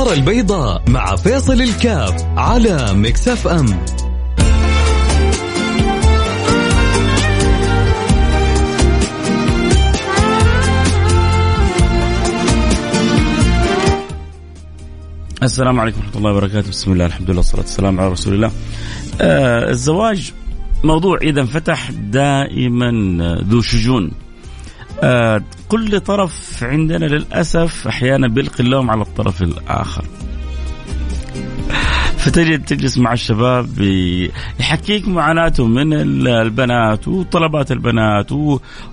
النظارة البيضاء مع فيصل الكاف على مكسف أم. السلام عليكم ورحمة الله وبركاته. بسم الله الحمد لله والصلاة والسلام على رسول الله. آه الزواج موضوع إذا انفتح دائما ذو شجون. آه كل طرف عندنا للأسف أحيانا بيلقي اللوم على الطرف الآخر. فتجد تجلس مع الشباب يحكيك معاناته من البنات وطلبات البنات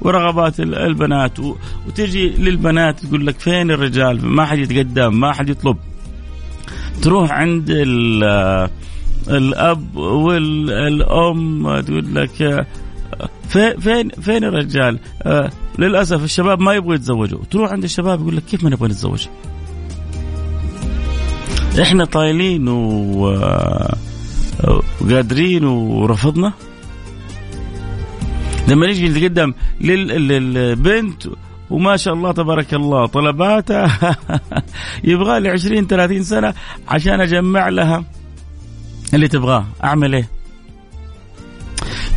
ورغبات البنات وتجي للبنات تقول لك فين الرجال؟ ما حد يتقدم ما حد يطلب. تروح عند الأب والأم تقول لك فين فين الرجال؟ آه للأسف الشباب ما يبغوا يتزوجوا، تروح عند الشباب يقول لك كيف ما نبغى نتزوج؟ إحنا طايلين وقادرين ورفضنا لما نيجي نتقدم للبنت وما شاء الله تبارك الله طلباتها يبغى لي 20 30 سنة عشان أجمع لها اللي تبغاه أعمل إيه؟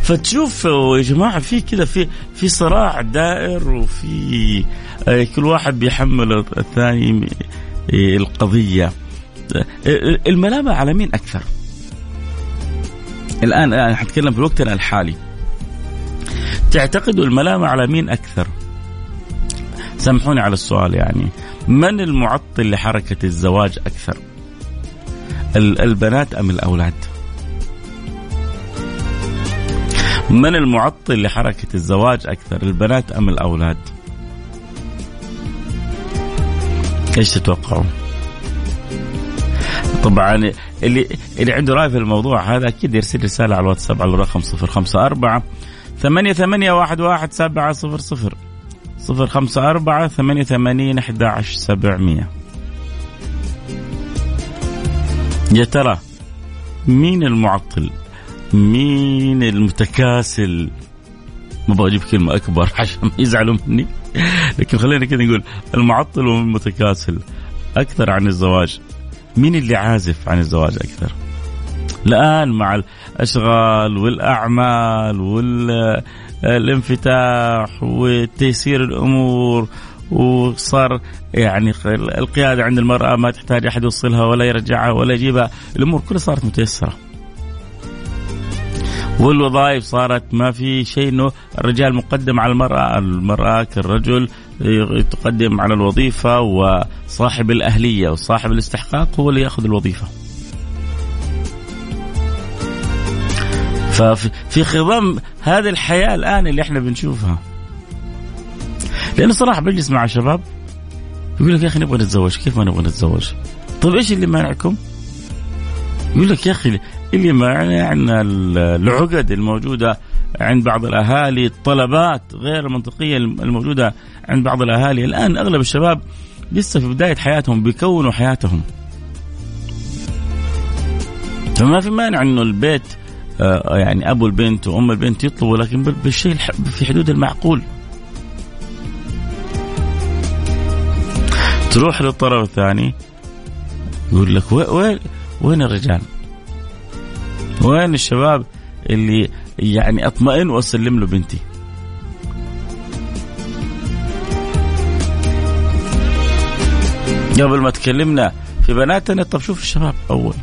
فتشوف يا جماعة في كذا في في صراع دائر وفي كل واحد بيحمل الثاني القضية. الملامة على مين أكثر؟ الآن أنا حتكلم في وقتنا الحالي. تعتقدوا الملامة على مين أكثر؟ سامحوني على السؤال يعني. من المعطل لحركة الزواج أكثر؟ البنات أم الأولاد؟ من المعطل لحركة الزواج أكثر البنات أم الأولاد؟ إيش تتوقعون؟ طبعا اللي اللي عنده رأي في الموضوع هذا أكيد يرسل رسالة على الواتساب على الرقم 054 ثمانية ثمانية واحد واحد سبعة صفر صفر. صفر خمسة أربعة ثمانية ثمانين أحد عشر سبعمية. يا ترى مين المعطل؟ مين المتكاسل؟ ما أبغى أجيب كلمة أكبر عشان ما يزعلوا مني. لكن خلينا كذا نقول المعطل والمتكاسل أكثر عن الزواج. مين اللي عازف عن الزواج أكثر؟ الآن مع الأشغال والأعمال وال الانفتاح وتيسير الأمور وصار يعني القيادة عند المرأة ما تحتاج أحد يوصلها ولا يرجعها ولا يجيبها، الأمور كلها صارت متيسرة. والوظائف صارت ما في شيء إنه الرجال مقدم على المرأة، المرأة كالرجل تقدم على الوظيفة وصاحب الأهلية وصاحب الاستحقاق هو اللي يأخذ الوظيفة. ففي خضم هذه الحياة الآن اللي إحنا بنشوفها. لأنه صراحة بجلس مع شباب يقول لك يا أخي نبغى نتزوج كيف ما نبغى نتزوج؟ طيب إيش اللي مانعكم؟ يقول لك يا أخي اللي مانعنا العقد الموجودة عند بعض الأهالي الطلبات غير المنطقية الموجودة عند بعض الأهالي الآن أغلب الشباب لسه في بداية حياتهم بيكونوا حياتهم فما في مانع إنه البيت يعني أبو البنت وأم البنت يطلبوا لكن بالشيء في حدود المعقول. تروح للطرف الثاني يقول لك وين وين الرجال؟ وين الشباب اللي يعني أطمئن وأسلم له بنتي؟ قبل ما تكلمنا في بناتنا طب شوف الشباب أول.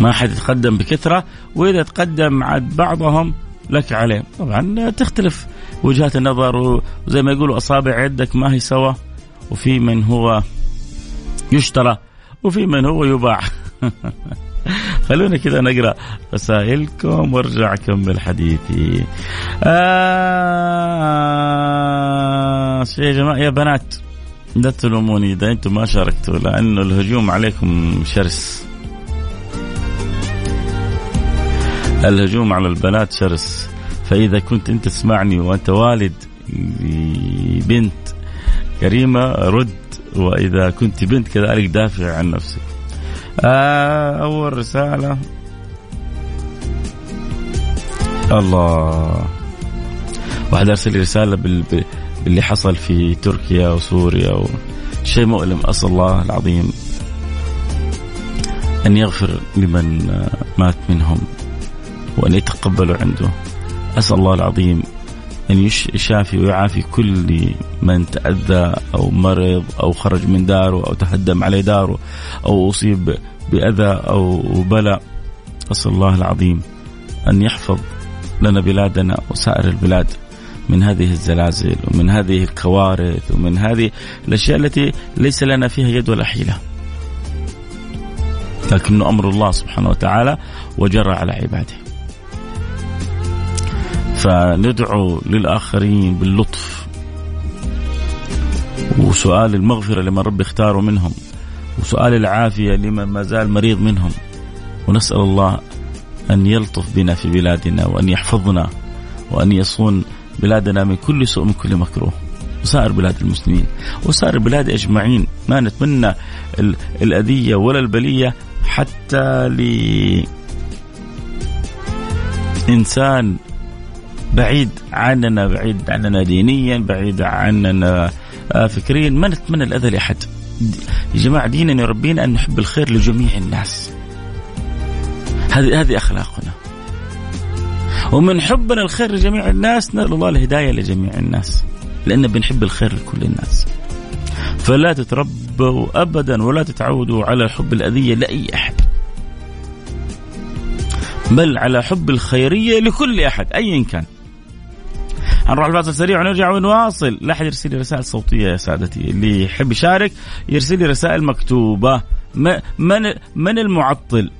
ما حد يتقدم بكثرة وإذا تقدم عاد بعضهم لك عليه طبعا تختلف وجهات النظر وزي ما يقولوا أصابع يدك ما هي سوا وفي من هو يشترى وفي من هو يباع. خلونا كذا نقرأ رسائلكم وارجع أكمل حديثي. آه يا جماعة يا بنات لا تلوموني إذا أنتم ما شاركتوا لأنه الهجوم عليكم شرس. الهجوم على البنات شرس فإذا كنت أنت تسمعني وأنت والد بنت كريمة رد وإذا كنت بنت كذلك دافع عن نفسك آه أول رسالة. الله. واحد أرسل رسالة باللي حصل في تركيا وسوريا و... شيء مؤلم. أسأل الله العظيم أن يغفر لمن مات منهم وأن يتقبلوا عنده. أسأل الله العظيم أن يشافي ويعافي كل من تأذى أو مرض أو خرج من داره أو تهدم عليه داره أو أصيب بأذى أو بلاء أسأل الله العظيم أن يحفظ لنا بلادنا وسائر البلاد من هذه الزلازل ومن هذه الكوارث ومن هذه الأشياء التي ليس لنا فيها يد ولا حيلة. لكنه أمر الله سبحانه وتعالى وجرى على عباده. فندعو للآخرين باللطف. وسؤال المغفرة لمن رب اختاره منهم. وسؤال العافية لمن ما زال مريض منهم. ونسأل الله أن يلطف بنا في بلادنا وأن يحفظنا وأن يصون بلادنا من كل سوء من كل مكروه. وسائر بلاد المسلمين وسائر البلاد أجمعين. ما نتمنى الأذية ولا البلية حتى لإنسان بعيد عننا بعيد عننا دينيا بعيد عننا آه، فكريا. ما نتمنى الأذى لأحد. يا جماعة ديننا يربينا أن نحب الخير لجميع الناس. هذه هذه أخلاقنا. ومن حبنا الخير لجميع الناس نسأل الله الهداية لجميع الناس لأن بنحب الخير لكل الناس. فلا تتربوا أبدا ولا تتعودوا على حب الأذية لأي أحد. بل على حب الخيرية لكل أحد أيا كان. هنروح الفاصل سريع ونرجع ونواصل. لا أحد يرسل لي رسائل صوتية يا سادتي اللي يحب يشارك يرسل لي رسائل مكتوبة. من من المعطل؟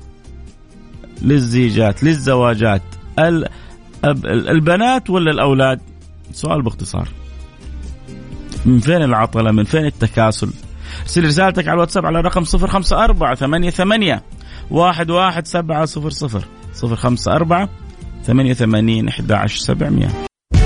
للزيجات للزواجات. البنات ولا الأولاد؟ سؤال باختصار. من فين العطلة؟ من فين التكاسل؟ ارسل رسالتك على الواتساب على رقم 054 88 ثمانين 054 عشر سبعمية.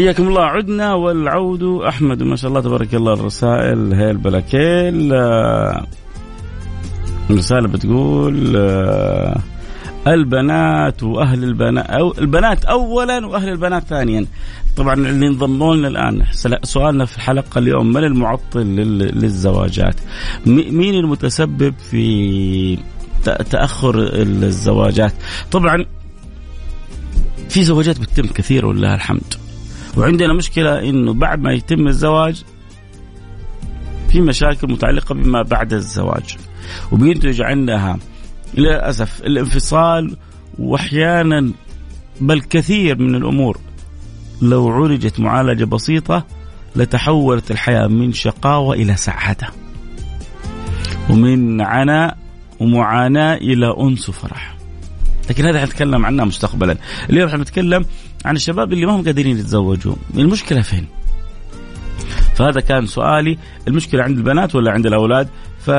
حياكم الله. عدنا والعود. أحمد ما شاء الله تبارك الله الرسائل هي البلاكيل. آه، رساله بتقول آه، البنات وأهل البنات أو البنات اولا وأهل البنات ثانيا. طبعا اللي انضموا لنا الآن سؤالنا في الحلقة اليوم من المعطل للزواجات؟ مين المتسبب في تأخر الزواجات؟ طبعا في زواجات بتتم كثير ولله الحمد. وعندنا مشكلة إنه بعد ما يتم الزواج في مشاكل متعلقة بما بعد الزواج. وبينتج عنها للأسف الانفصال وأحيانا بل كثير من الأمور. لو عولجت معالجة بسيطة لتحولت الحياة من شقاوة إلى سعادة. ومن عناء ومعاناة إلى أنس وفرح. لكن هذا حنتكلم عنها مستقبلا. اليوم حنتكلم عن الشباب اللي ما هم قادرين يتزوجوا. المشكلة فين؟ فهذا كان سؤالي. المشكلة عند البنات ولا عند الأولاد؟ ف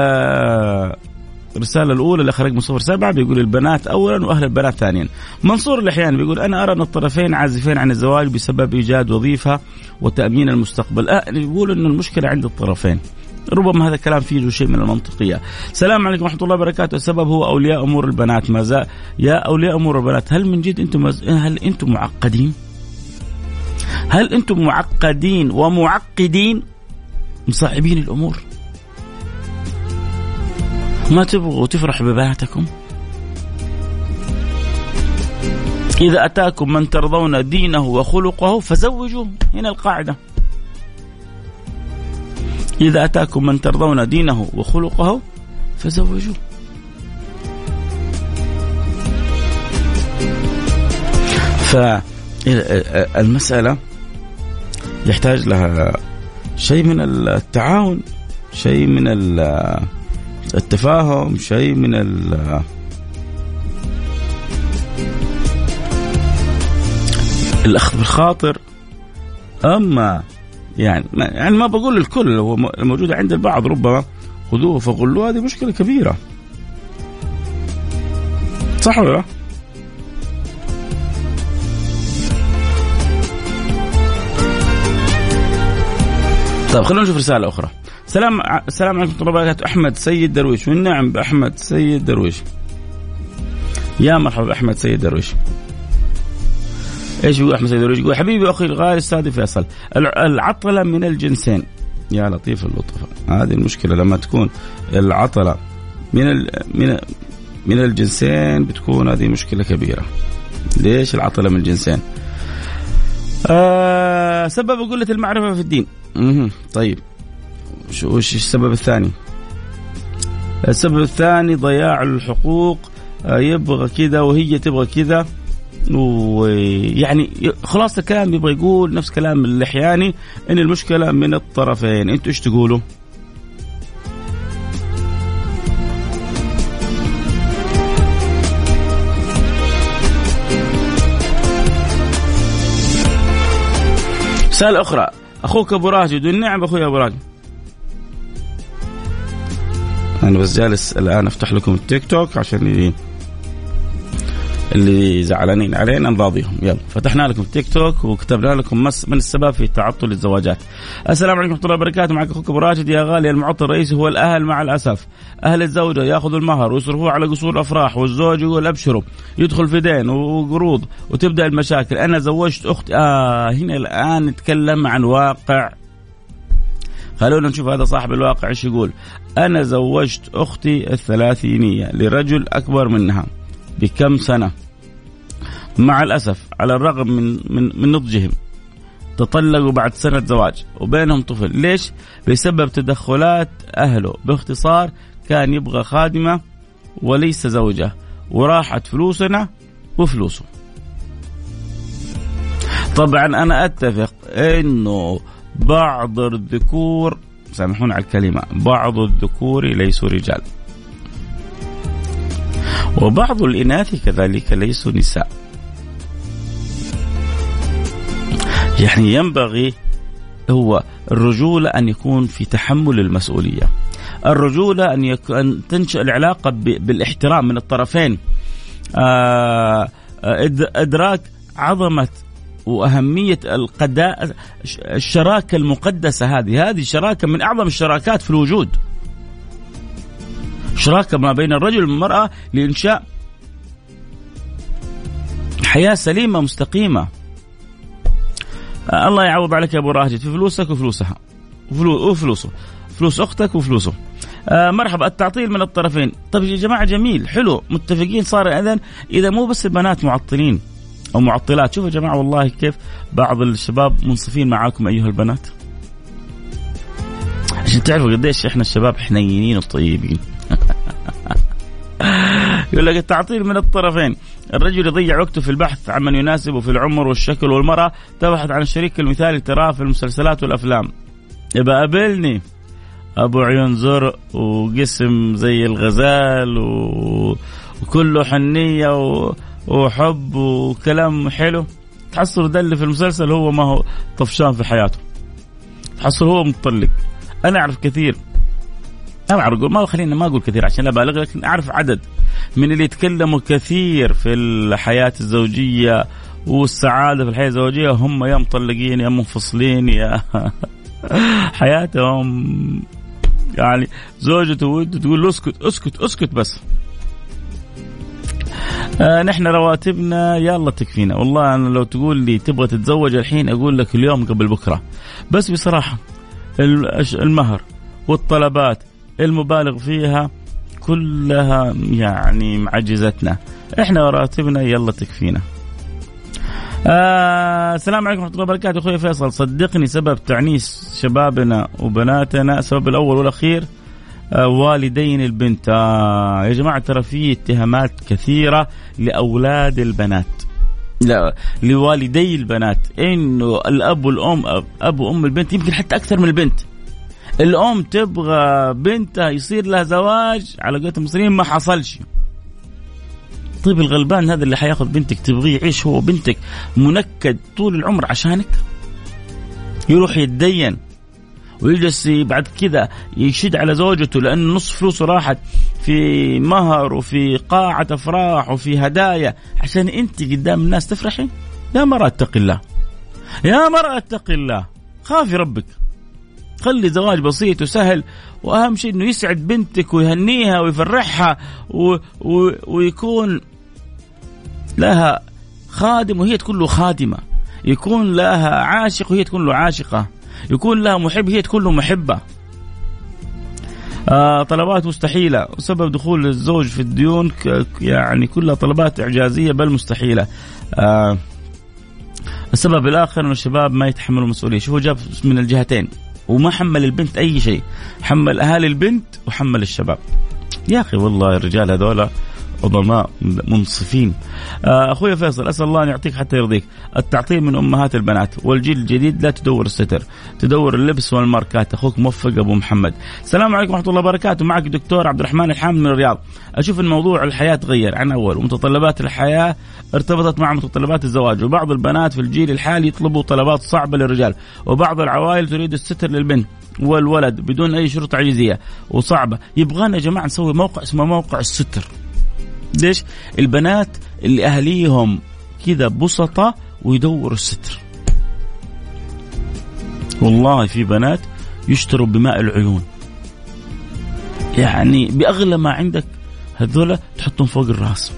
الرسالة الأولى اللي خرج من صفر سبعة بيقول البنات أولا وأهل البنات ثانيا. منصور الأحيان بيقول أنا أرى أن الطرفين عازفين عن الزواج بسبب إيجاد وظيفة وتأمين المستقبل. أه يقول أن المشكلة عند الطرفين. ربما هذا الكلام فيه شيء من المنطقية. السلام عليكم ورحمة الله وبركاته، السبب هو أولياء أمور البنات ما زال يا أولياء أمور البنات هل من جد أنتم مز... هل أنتم معقدين؟ هل أنتم معقدين ومعقدين مصعبين الأمور؟ ما تبغوا تفرح ببناتكم؟ إذا أتاكم من ترضون دينه وخلقه فزوجوه هنا القاعدة إذا أتاكم من ترضون دينه وخلقه فزوجوه. فالمسألة يحتاج لها شيء من التعاون شيء من التفاهم شيء من الأخذ بالخاطر. أما يعني يعني ما بقول الكل هو موجوده عند البعض ربما خذوه فغلوه هذه مشكلة كبيرة. صح ولا لا؟ طيب خلينا نشوف رسالة أخرى. سلام السلام عليكم ورحمة الله أحمد سيد درويش. والنعم بأحمد سيد درويش. يا مرحبا بأحمد سيد درويش. إيش يقول أحمد سيد يقول حبيبي أخي الغالي أستاذ فيصل العطلة من الجنسين. يا لطيف اللطف هذه المشكلة لما تكون العطلة من ال من من الجنسين بتكون هذه مشكلة كبيرة. ليش العطلة من الجنسين؟ آه سبب قلة المعرفة في الدين. مه. طيب. وش السبب الثاني؟ السبب الثاني ضياع الحقوق. آه يبغى كذا وهي تبغى كذا. ويعني خلاص الكلام يبغى يقول نفس كلام اللحياني إن المشكلة من الطرفين. أنتوا إيش تقولوا؟ رسالة أخرى. أخوك أبو راشد والنعم أخوي أبو راشد أنا بس جالس الآن أفتح لكم التيك توك عشان اللي زعلانين علينا نراضيهم. يلا. فتحنا لكم تيك توك وكتبنا لكم مس من السبب في تعطل الزواجات. السلام عليكم ورحمة الله وبركاته. معك أخوك ابو راشد يا غالي. المعطل الرئيسي هو الأهل مع الأسف. أهل الزوجة يأخذوا المهر ويصرفوه على قصور الأفراح والزوج يقول أبشروا. يدخل في دين وقروض وتبدأ المشاكل. أنا زوجت أختي. آه هنا الآن نتكلم عن واقع. خلونا نشوف هذا صاحب الواقع إيش يقول. أنا زوجت أختي الثلاثينية لرجل أكبر منها بكم سنة؟ مع الأسف على الرغم من من من نضجهم تطلقوا بعد سنة زواج وبينهم طفل. ليش؟ بسبب تدخلات أهله. باختصار كان يبغى خادمة وليس زوجة وراحت فلوسنا وفلوسه. طبعا أنا أتفق أنه بعض الذكور سامحوني على الكلمة بعض الذكور ليسوا رجال. وبعض الإناث كذلك ليسوا نساء. يعني ينبغي هو الرجولة أن يكون في تحمل المسؤولية. الرجولة أن, يكون أن تنشأ العلاقة بالإحترام من الطرفين. آه، إدراك عظمة وأهمية القداء الشراكة المقدسة هذه. هذه شراكة من أعظم الشراكات في الوجود. شراكة ما بين الرجل والمرأة لإنشاء حياة سليمة مستقيمة. الله يعوض عليك يا أبو راشد في فلوسك وفلوسها. وفلوسه. فلوس أختك وفلوسه. آه مرحبا. التعطيل من الطرفين. طيب يا جماعة جميل. حلو. متفقين. صار اذا إذا مو بس البنات معطلين أو معطلات. شوفوا يا جماعة والله كيف بعض الشباب منصفين معاكم أيها البنات. عشان تعرفوا قديش إحنا الشباب حنينين وطيبين. يقول لك التعطيل من الطرفين. الرجل يضيع وقته في البحث عن من يناسبه في العمر والشكل والمرأة. تبحث عن الشريك المثالي تراه في المسلسلات والأفلام. يبقى قابلني. أبو عيون زرق وجسم زي الغزال و... وكله حنية و... وحب وكلام حلو. تحصل ده اللي في المسلسل هو ما هو طفشان في حياته. تحصل هو مطلق أنا أعرف كثير. ما أقول ما خلينا ما أقول كثير عشان لا أبالغ لكن أعرف عدد. من اللي يتكلموا كثير في الحياة الزوجية والسعادة في الحياة الزوجية هم يا مطلقين يا منفصلين يا حياتهم يعني زوجته وده تقول له اسكت اسكت اسكت بس. آه نحن رواتبنا يلا تكفينا. والله أنا لو تقول لي تبغى تتزوج الحين أقول لك اليوم قبل بكرة. بس بصراحة المهر والطلبات المبالغ فيها كلها يعني معجزتنا. إحنا راتبنا يلا تكفينا. آه السلام عليكم ورحمة الله وبركاته. أخوي فيصل صدقني سبب تعنيس شبابنا وبناتنا السبب الأول والأخير آه والدين البنت. آه يا جماعة ترى في اتهامات كثيرة لأولاد البنات. لا. لوالدي البنات إنه الأب والأم أب وأم البنت يمكن حتى أكثر من البنت. الأم تبغى بنتها يصير لها زواج على قولة المصريين ما حصلش. طيب الغلبان هذا اللي حياخذ بنتك تبغيه يعيش هو بنتك منكد طول العمر عشانك؟ يروح يتدين ويجلس بعد كذا يشد على زوجته لأن نص فلوسه راحت في مهر وفي قاعة أفراح وفي هدايا عشان أنت قدام الناس تفرحي؟ يا مرأة اتق الله. يا مرأة اتق الله. خافي ربك. خلي زواج بسيط وسهل وأهم شيء إنه يسعد بنتك ويهنيها ويفرحها و... و... ويكون لها خادم وهي تكون له خادمة. يكون لها عاشق وهي تكون له عاشقة. يكون لها محب هي تكون له محبة. آه طلبات مستحيلة. وسبب دخول الزوج في الديون يعني كلها طلبات إعجازية بل مستحيلة. آه السبب الآخر أن الشباب ما يتحملوا المسؤولية. شوفوا جاب من الجهتين. وما حمل البنت أي شيء. حمل أهالي البنت وحمل الشباب. يا أخي والله الرجال هذولا عظماء منصفين. آه، أخوي فيصل أسأل الله أن يعطيك حتى يرضيك. التعطيل من أمهات البنات والجيل الجديد لا تدور الستر تدور اللبس والماركات. أخوك موفق أبو محمد. السلام عليكم ورحمة الله وبركاته. معك دكتور عبد الرحمن الحامد من الرياض. أشوف إن موضوع الحياة تغير عن أول. ومتطلبات الحياة ارتبطت مع متطلبات الزواج وبعض البنات في الجيل الحالي يطلبوا طلبات صعبة للرجال وبعض العوائل تريد الستر للبنت والولد بدون أي شروط عجيزية وصعبة. يبغانا يا جماعة نسوي موقع اسمه موقع الستر. ليش؟ البنات اللي اهاليهم كذا بسطة ويدوروا الستر. والله في بنات يشتروا بماء العيون. يعني بأغلى ما عندك هذولا تحطهم فوق الراس.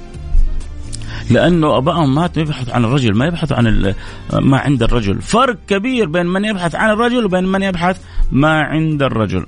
لأنه ابائهم ما يبحثوا عن الرجل ما يبحثوا عن ما عند الرجل فرق كبير بين من يبحث عن الرجل وبين من يبحث ما عند الرجل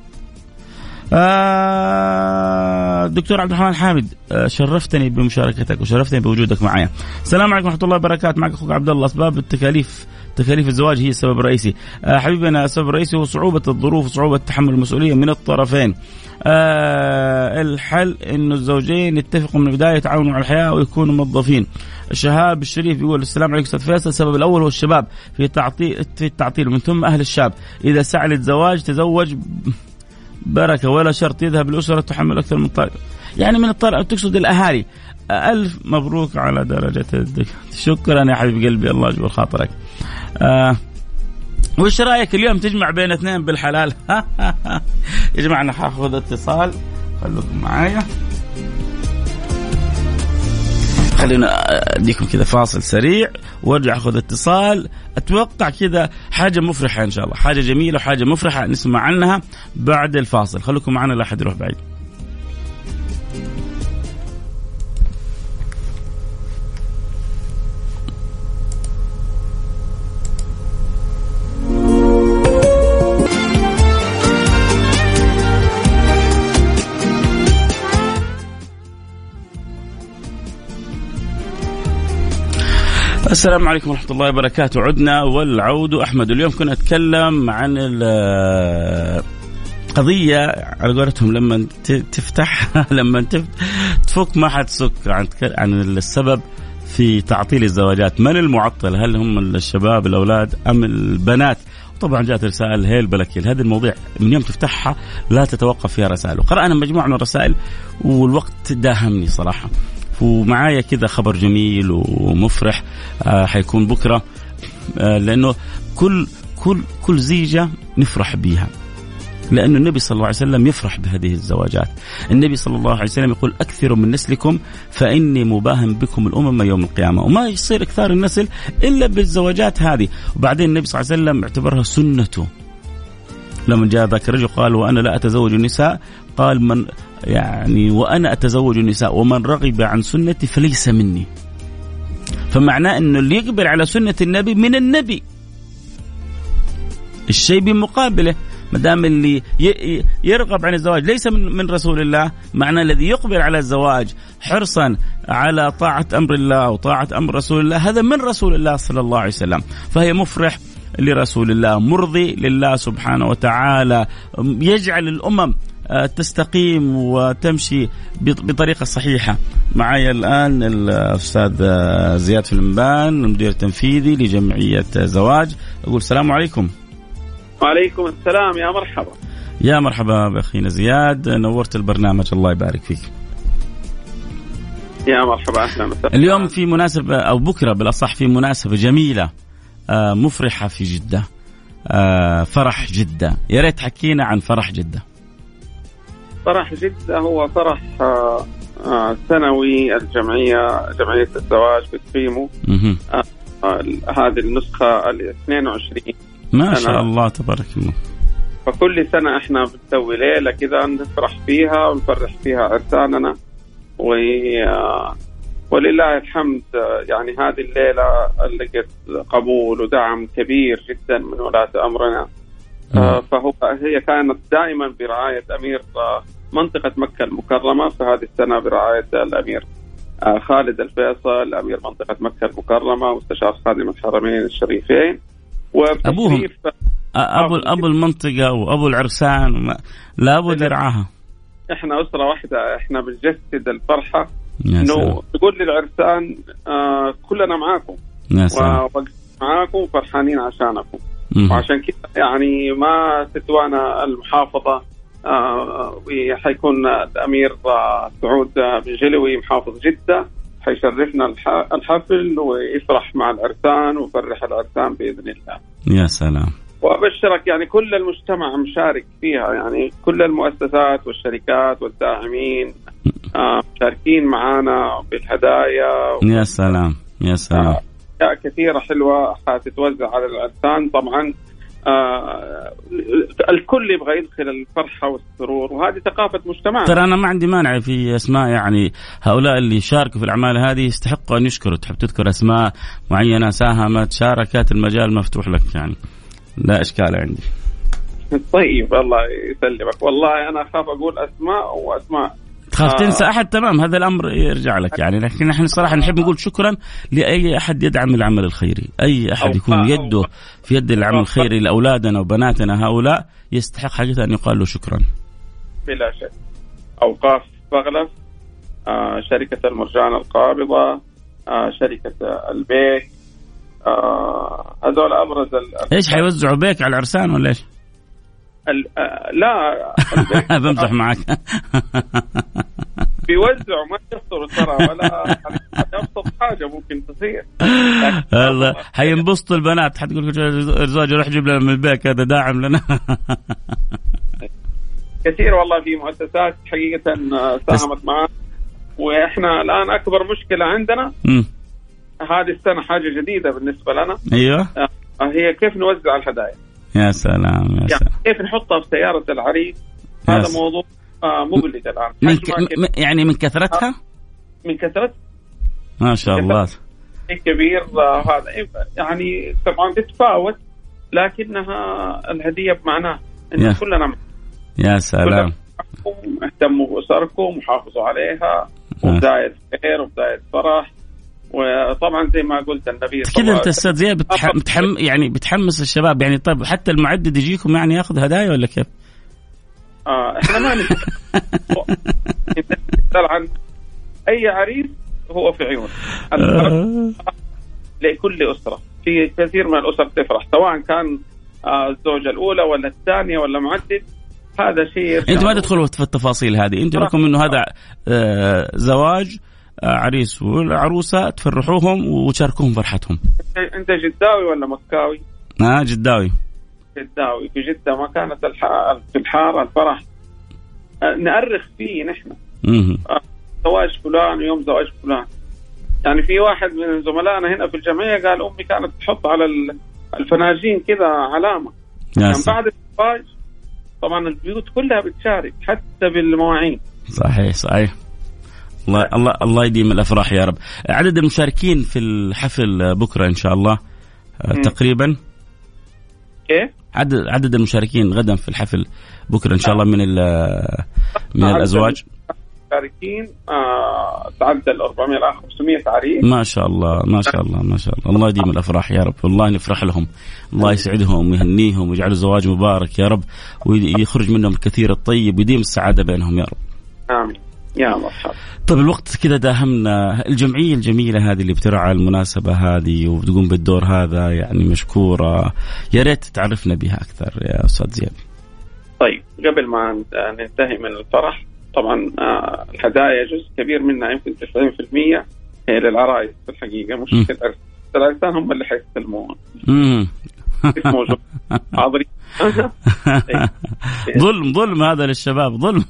آه دكتور عبد الرحمن حامد آه شرفتني بمشاركتك وشرفتني بوجودك معي. السلام عليكم ورحمة الله وبركاته معك أخوك عبد الله أسباب التكاليف تكاليف الزواج هي السبب الرئيسي. آه حبيبنا السبب الرئيسي هو صعوبة الظروف وصعوبه تحمل المسؤولية من الطرفين. آه الحل إنه الزوجين يتفقوا من البداية يتعاونوا على الحياة ويكونوا موظفين. شهاب الشريف يقول السلام عليكم أستاذ فيصل السبب الأول هو الشباب في تعطيل في التعطيل ومن ثم أهل الشاب إذا سعى للزواج تزوج بركة ولا شرط يذهب الأسرة تحمل أكثر من طالب يعني من الطالب تقصد الأهالي. ألف مبروك على درجة الدكتور شكرا يا حبيب قلبي الله يجبر خاطرك. آه وش رأيك اليوم تجمع بين اثنين بالحلال؟ يا جماعة أنا اتصال. خلوكم معايا. خلينا أديكم كذا فاصل سريع وأرجع أخذ اتصال. أتوقع كذا حاجة مفرحة إن شاء الله. حاجة جميلة وحاجة مفرحة نسمع عنها بعد الفاصل. خليكم معنا لا أحد يروح بعيد. السلام عليكم ورحمة الله وبركاته. عدنا والعود أحمد. اليوم كنا نتكلم عن قضية على قولتهم لما تفتح لما تفك ما حتسك عن عن السبب في تعطيل الزواجات. من المعطل؟ هل هم الشباب الأولاد أم البنات؟ طبعا جاءت رسائل هيل بلكيل هذه المواضيع من يوم تفتحها لا تتوقف فيها رسائل. وقرأنا مجموعة من الرسائل والوقت داهمني صراحة. ومعايا كذا خبر جميل ومفرح آه حيكون بكرة آه لأنه كل كل كل زيجة نفرح بيها. لأن النبي صلى الله عليه وسلم يفرح بهذه الزواجات. النبي صلى الله عليه وسلم يقول أكثروا من نسلكم فإني مباهم بكم الأمم يوم القيامة. وما يصير إكثار النسل إلا بالزواجات هذه. وبعدين النبي صلى الله عليه وسلم اعتبرها سنته. لما جاء ذاك الرجل قال وأنا لا أتزوج النساء قال من يعني وأنا أتزوج النساء ومن رغب عن سنتي فليس مني. فمعناه أنه اللي يقبل على سنة النبي من النبي. الشيء بمقابله ما دام اللي يرغب عن الزواج ليس من من رسول الله معنى الذي يقبل على الزواج حرصا على طاعة أمر الله وطاعة أمر رسول الله هذا من رسول الله صلى الله عليه وسلم. فهي مفرح لرسول الله مرضي لله سبحانه وتعالى يجعل الأمم آه، تستقيم وتمشي بطريقة صحيحة. معي الآن الأستاذ آه، زياد فلمبان المدير التنفيذي لجمعية زواج. أقول السلام عليكم. وعليكم السلام يا مرحبا. يا مرحبا بأخينا زياد. نورت البرنامج الله يبارك فيك. يا مرحبا أهلا وسهلا. اليوم في مناسبة أو بكرة بالأصح في مناسبة جميلة آه، مفرحة في جدة آه، فرح جدة. يا ريت حكينا عن فرح جدة. فرح جدة هو فرح آه، سنوي الجمعية جمعية الزواج بتقيمه. هذه النسخة ال 22 ما شاء الله تبارك الله. فكل سنة إحنا بنسوي ليلة كذا نفرح فيها ونفرح فيها عرساننا و ولله الحمد يعني هذه الليلة لقت قبول ودعم كبير جدا من ولاة أمرنا. آه. فهو هي كانت دائما برعاية أمير منطقة مكة المكرمة فهذه السنة برعاية الأمير آه، خالد الفيصل أمير منطقة مكة المكرمة مستشار خادم الحرمين الشريفين. أبوهم. أبو أبو المنطقة وأبو العرسان لابد يرعاها. إحنا أسرة واحدة إحنا بنجسد الفرحة. إنه تقول للعرسان آه كلنا معاكم. يا سلام. معاكم فرحانين عشانكم. وعشان كذا يعني ما تتوانا المحافظة. آه وحيكون الأمير آه سعود بن جلوي محافظ جدة حيشرفنا الحفل ويفرح مع العرسان ويفرح العرسان بإذن الله. يا سلام. وأبشرك يعني كل المجتمع مشارك فيها يعني كل المؤسسات والشركات والداعمين آه مشاركين معنا بالهدايا يا سلام يا سلام. آه كثيرة حلوة حتتوزع على العرسان طبعا آه الكل يبغى يدخل الفرحة والسرور وهذه ثقافة مجتمعنا. ترى أنا ما عندي مانع في أسماء يعني هؤلاء اللي شاركوا في الأعمال هذه يستحقوا أن يشكروا. تحب تذكر أسماء معينة ساهمت شاركت المجال مفتوح لك يعني. لا إشكال عندي. طيب الله يسلمك. والله أنا أخاف أقول أسماء وأسماء. تخاف آه. تنسى أحد تمام هذا الأمر يرجع لك يعني لكن نحن صراحة نحب نقول شكرا لأي أحد يدعم العمل الخيري أي أحد يكون يده في يد العمل الخيري لأولادنا وبناتنا هؤلاء يستحق حقيقه أن يقال له شكرا بلا شك أوقاف بغلف آه شركة المرجان القابضة آه شركة البيك آه هذول أبرز إيش حيوزعوا بيك على العرسان ولا إيش؟ آه، لا. بمزح معك. بيوزعوا ما يخسروا ترى ولا ابسط حاجة ممكن تصير. الله. حينبسطوا البنات. حتقول الزوج روح جيب لنا من البيك هذا داعم لنا. كثير والله في مؤسسات حقيقة ساهمت معنا وإحنا الآن أكبر مشكلة عندنا هذه السنة حاجة جديدة بالنسبة لنا. أيوه. آه، هي كيف نوزع الهدايا؟ يا سلام يا يعني سلام. كيف نحطها في سيارة العريس؟ هذا موضوع آه مقلق الان من ك... يعني من كثرتها؟ آه، من كثرتها. ما شاء الله. كبير آه هذا. يعني طبعا تتفاوت لكنها الهدية بمعناه إن كلنا يا سلام. اهتموا بأسركم وحافظوا عليها وبداية خير وبداية فرح وطبعا زي ما قلت النبي كذا أنت أستاذ زياد بتحم يعني بتحمس الشباب. يعني طيب حتى المعدد يجيكم يعني ياخذ هدايا ولا كيف؟ آه إحنا ما نسال عن أي عريس هو في عيون. آه. لكل أسرة. في كثير من الأسر تفرح سواء كان آه، الزوجة الأولى ولا الثانية ولا معدد هذا شيء أنت ما تدخلوا في التفاصيل هذه. أنت لكم إنه هذا آه زواج عريس والعروسة تفرحوهم وتشاركوهم فرحتهم. أنت جداوي ولا مكاوي؟ آه جداوي. الداوي في جدة ما كانت في الحارة الفرح. آه، نأرخ فيه نحن. آه، زواج فلان ويوم زواج فلان. يعني في واحد من زملائنا هنا في الجمعية قال أمي كانت تحط على الفناجين كذا علامة. يعني بعد الزواج طبعا البيوت كلها بتشارك حتى بالمواعين. صحيح صحيح. الله الله الله يديم الأفراح يا رب. عدد المشاركين في الحفل بكرة إن شاء الله آه، تقريبا؟ كيف عدد عدد المشاركين غدا في الحفل بكرة إن شاء الله من من الأزواج. المشاركين آه تعدى ال 400 ل 500 عريس ما شاء الله ما شاء الله ما شاء الله. الله يديم الأفراح يا رب. والله نفرح لهم. الله يسعدهم ويهنيهم ويجعل زواج مبارك يا رب ويخرج منهم الكثير الطيب ويديم السعادة بينهم يا رب. آمين. يا مرحبا طيب الوقت كذا داهمنا. الجمعية الجميلة هذه اللي بترعى المناسبة هذه وبتقوم بالدور هذا يعني مشكورة. يا ريت تعرفنا بها أكثر يا أستاذ زياد. طيب قبل ما ننتهي من الفرح طبعا آه، الهدايا جزء كبير منها يمكن 90% هي للعرايس في الحقيقة مش العرسان هم اللي حيستلموها موجود. حاضرين. ظلم ظلم هذا للشباب ظلم.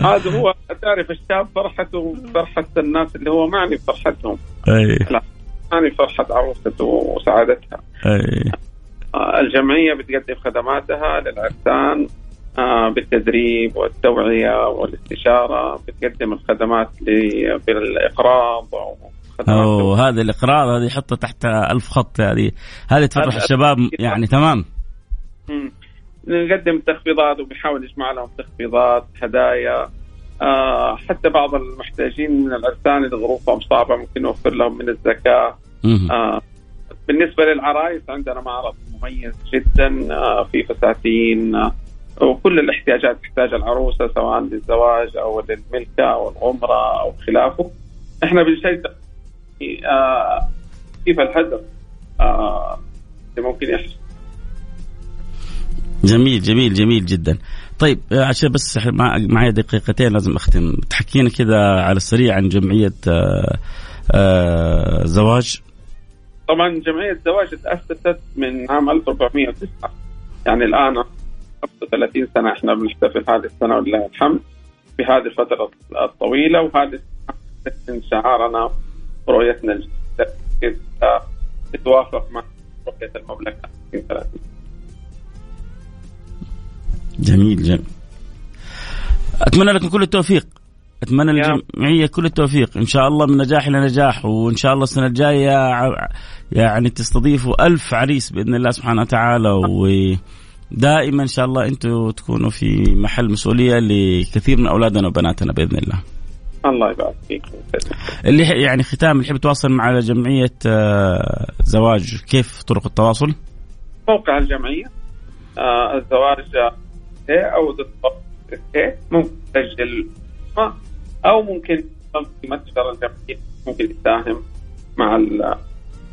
هذا هو تعرف الشاب فرحته فرحة الناس اللي هو معني بفرحتهم. أي. لا معني فرحة عروسته وسعادتها. أي. آه، الجمعية بتقدم خدماتها للعرسان آه، بالتدريب والتوعية والاستشارة. بتقدم الخدمات بالإقراض أوه هذا الإقراض هذه يحطها تحت ألف خط هذه هذه تفرح الشباب يعني تمام. نقدم تخفيضات وبنحاول نجمع لهم تخفيضات هدايا آه حتى بعض المحتاجين من العرسان اللي ظروفهم صعبة ممكن نوفر لهم من الزكاة. آه بالنسبة للعرايس عندنا معرض مميز جدا آه في فساتين آه وكل الاحتياجات تحتاج العروسة سواء للزواج أو للملكة أو العمره أو خلافه. إحنا بنشجع آه كيف الهدف؟ آه اللي ممكن يحصل. جميل جميل جميل جدا. طيب آه، عشان بس معي دقيقتين لازم أختم. تحكينا كذا على السريع عن جمعية آآ آه، آآ زواج. طبعا جمعية زواج تأسست من عام 1409 يعني الآن 35 سنة إحنا بنحتفل هذه السنة ولله الحمد في هذه الفترة الطويلة وهذه من شعارنا رؤيتنا تتوافق مع رؤية المملكة. 30 جميل جميل أتمنى لكم كل التوفيق أتمنى للجمعيه كل التوفيق إن شاء الله من نجاح إلى نجاح وإن شاء الله السنة الجاية يعني تستضيفوا ألف عريس بإذن الله سبحانه وتعالى ودائما إن شاء الله أنتم تكونوا في محل مسؤولية لكثير من أولادنا وبناتنا بإذن الله. الله يبارك فيك. اللي يعني ختام اللي يحب يتواصل مع جمعية آه، زواج كيف طرق التواصل؟ موقع الجمعية آه، أو ممكن تسجل أو ممكن في متجر الجمعيه ممكن يساهم مع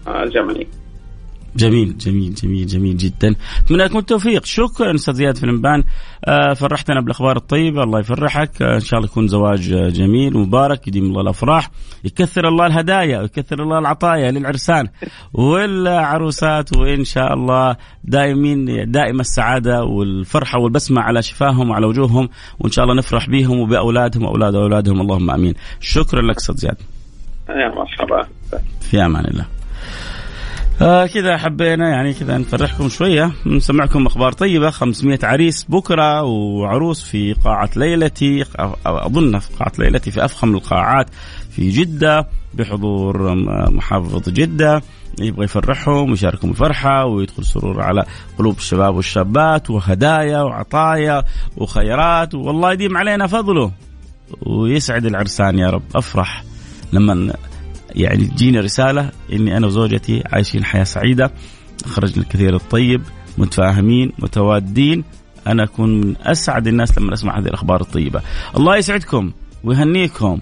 الجمعية. جميل جميل جميل جميل جدا. أتمنى لكم التوفيق. شكرا أستاذ زياد فلمبان آه فرحتنا بالأخبار الطيبة. الله يفرحك. آه إن شاء الله يكون زواج جميل مبارك يديم الله الأفراح. يكثر الله الهدايا ويكثر الله العطايا للعرسان والعروسات. وإن شاء الله دائمين دائما السعادة والفرحة والبسمة على شفاهم وعلى وجوههم. وإن شاء الله نفرح بهم وبأولادهم وأولاد أولادهم. اللهم آمين. شكرا لك أستاذ زياد. يا مرحبا في أمان الله. آه كذا حبينا يعني كذا نفرحكم شوية. نسمعكم أخبار طيبة. 500 عريس بكرة وعروس في قاعة ليلتي. أظن في قاعة ليلتي في أفخم القاعات في جدة بحضور محافظ جدة. يبغى يفرحهم ويشاركهم الفرحة ويدخل سرور على قلوب الشباب والشابات وهدايا وعطايا وخيرات. والله يديم علينا فضله ويسعد العرسان يا رب. أفرح لما يعني تجيني رسالة إني أنا وزوجتي عايشين حياة سعيدة خرجنا الكثير الطيب متفاهمين متوادين. أنا أكون من أسعد الناس لما أسمع هذه الأخبار الطيبة. الله يسعدكم ويهنيكم.